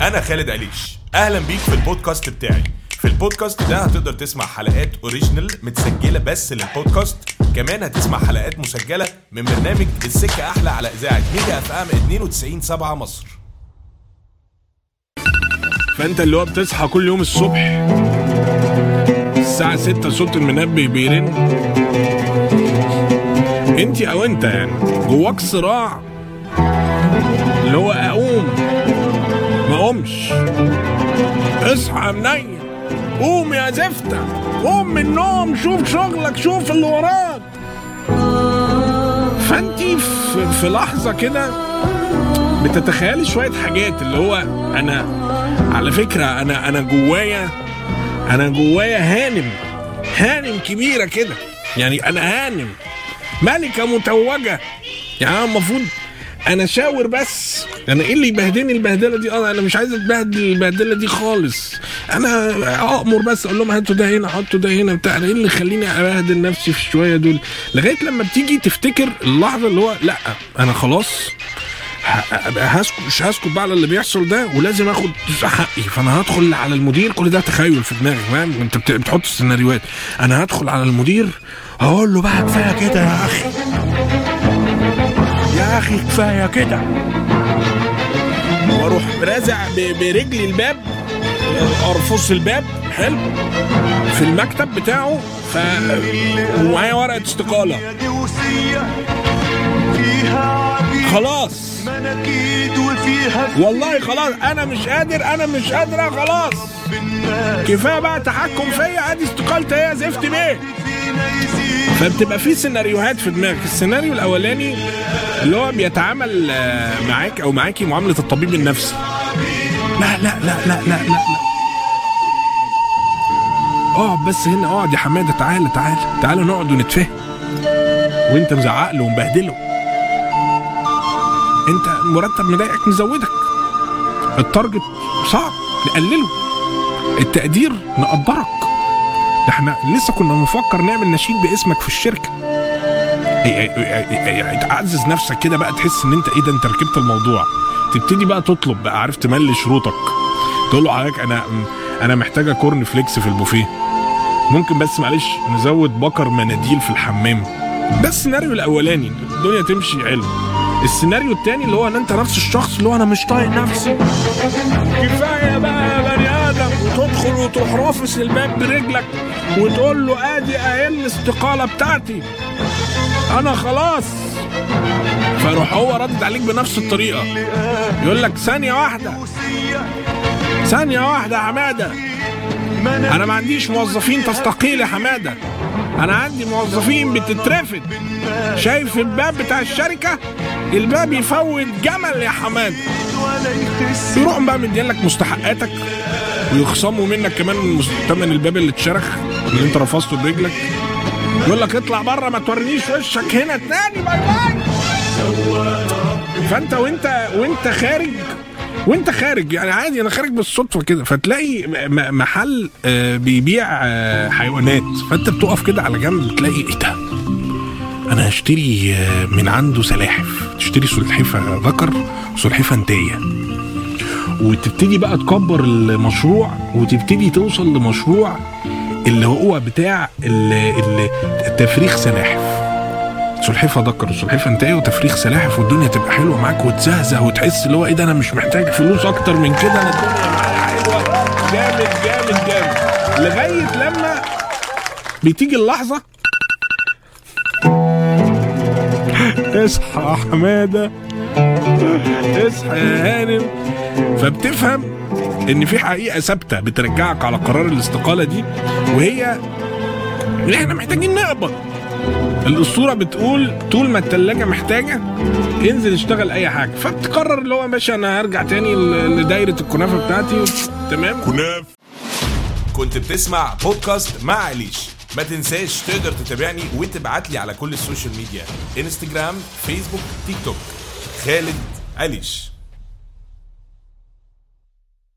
أنا خالد عليش. أهلا بيك في البودكاست بتاعي. في البودكاست ده هتقدر تسمع حلقات original متسجلة بس للبودكاست. كمان هتسمع حلقات مسجلة من برنامج السكة أحلى على إذاعة ميجا اف ام 92 7 مصر. فأنت اللي هو بتصحى كل يوم الصبح. الساعة 6 صوت المنبه بيرن. أنت أو أنت يعني. جواك صراع. اللي هو أقوم. ما اقومش اصحى منيل قوم يا زفتة. قوم من النوم شوف شغلك شوف اللي وراك. فانت في, لحظة كده بتتخيلي شوية حاجات اللي هو أنا على فكرة أنا أنا جوايا أنا جوايا هانم. هانم كبيرة كده. يعني أنا هانم. ملكة متوجة. يعني أنا المفروض أنا شاور بس. أنا إيه اللي يبهدلني البهدلة دي؟ آه أنا مش عايز أتبهدل البهدلة دي خالص. أنا أمر بس أقول لهم هاتوا ده هنا حطوا ده هنا بتاع. إيه اللي يخليني أبهدل نفسي في الشويه دول؟ لغاية لما بتيجي تفتكر اللحظة اللي هو لأ أنا خلاص هسكت مش هسكت بقى على اللي بيحصل ده ولازم آخد حقي. فأنا هدخل على المدير كل ده تخيل في دماغك فاهم؟ أنت بت- بتحط السيناريوهات. أنا هدخل على المدير هقول له بقى كفايه كده يا أخي. يا أخي كفاية كده. وأروح رازع برجلي الباب أرفص الباب حلو في المكتب بتاعه ف ومعايا ورقة استقالة. خلاص. والله خلاص أنا مش قادر أنا مش قادرة خلاص. كفاية بقى تحكم فيا أدي استقالتي هي زفت بيه. فبتبقى في سيناريوهات في دماغك. السيناريو الأولاني اللي هو بيتعامل آه، معاك أو معاكي معاملة الطبيب النفسي. لا لا لا لا لا لا. اقعد بس هنا اقعد يا حمادة تعالى تعالى تعالى نقعد ونتفاهم. وانت مزعق له ومبهدله. انت مرتب مضايقك مزودك. التارجت صعب نقلله. التقدير نقدرك ده إحنا لسه كنا بنفكر نعمل نشيد باسمك في الشركة. تعزز نفسك كده بقى تحس ان انت إيه ده انت ركبت الموضوع. تبتدي بقى تطلب بقى عارف تملي شروطك تقول له حضرتك أنا أنا محتاجة corn flakes في البوفيه. ممكن بس معلش نزود بكر مناديل في الحمام. ده السيناريو الأولاني. الدنيا تمشي حلو. السيناريو التاني اللي هو إن أنت نفس الشخص اللي هو أنا مش طايق نفسي. كفاية بقى يا وتدخل وتروح رافس الباب برجلك وتقول له آدي اهي الاستقالة بتاعتي. أنا خلاص. فيروح هو ردد عليك بنفس الطريقة. يقول لك ثانية واحدة. ثانية واحدة يا حمادة. أنا ما عنديش موظفين تستقيل يا حمادة. أنا عندي موظفين بتترفد. شايف الباب بتاع الشركة؟ الباب يفوت جمل يا يخس يروحوا بقى مدين لك مستحقاتك. ويخصموا منك كمان تمن الباب اللي اتشرخ اللي انت رفسته برجلك. يقول لك اطلع بره ما تورينيش وشك هنا تاني bye bye. فانت وانت وانت خارج وانت خارج يعني عادي أنا خارج بالصدفة كده. فتلاقي محل آه، بيبيع آه، حيوانات. فانت بتقف كده على جنب تلاقي إيه ده؟ أنا هشتري آه، من عنده سلاحف. تشتري سلحفة ذكر وسلحفه انتيه وتبتدي بقى تكبر المشروع وتبتدي توصل لمشروع اللي هو بتاع التفريخ سلاحف. سلحفة ذكر وسلحفه انتهي وتفريخ سلاحف والدنيا تبقى حلوة معاك وتزهزه وتحس اللي هو إيه ده أنا مش محتاج فلوس أكتر من كده أنا الدنيا معايا حلوة. جامد جامد جامد. لغاية لما بتيجي اللحظة اصحى حمادة اصحى يا هانم. فبتفهم إن في حقيقة ثابتة بترجعك على قرار الاستقالة دي وهي إن إحنا محتاجين نقبض. الأسطورة بتقول طول ما التلاجة محتاجة انزل اشتغل أي حاجة. فبتقرر اللي هو باشا أنا هرجع تاني لدايرة الكنافة بتاعتي. تمام؟ كناف. كنت بتسمع بودكاست مع عليش. ما تنساش تقدر تتابعني وتبعت لي على كل ال social media. انستجرام فيسبوك تيك توك. خالد عليش.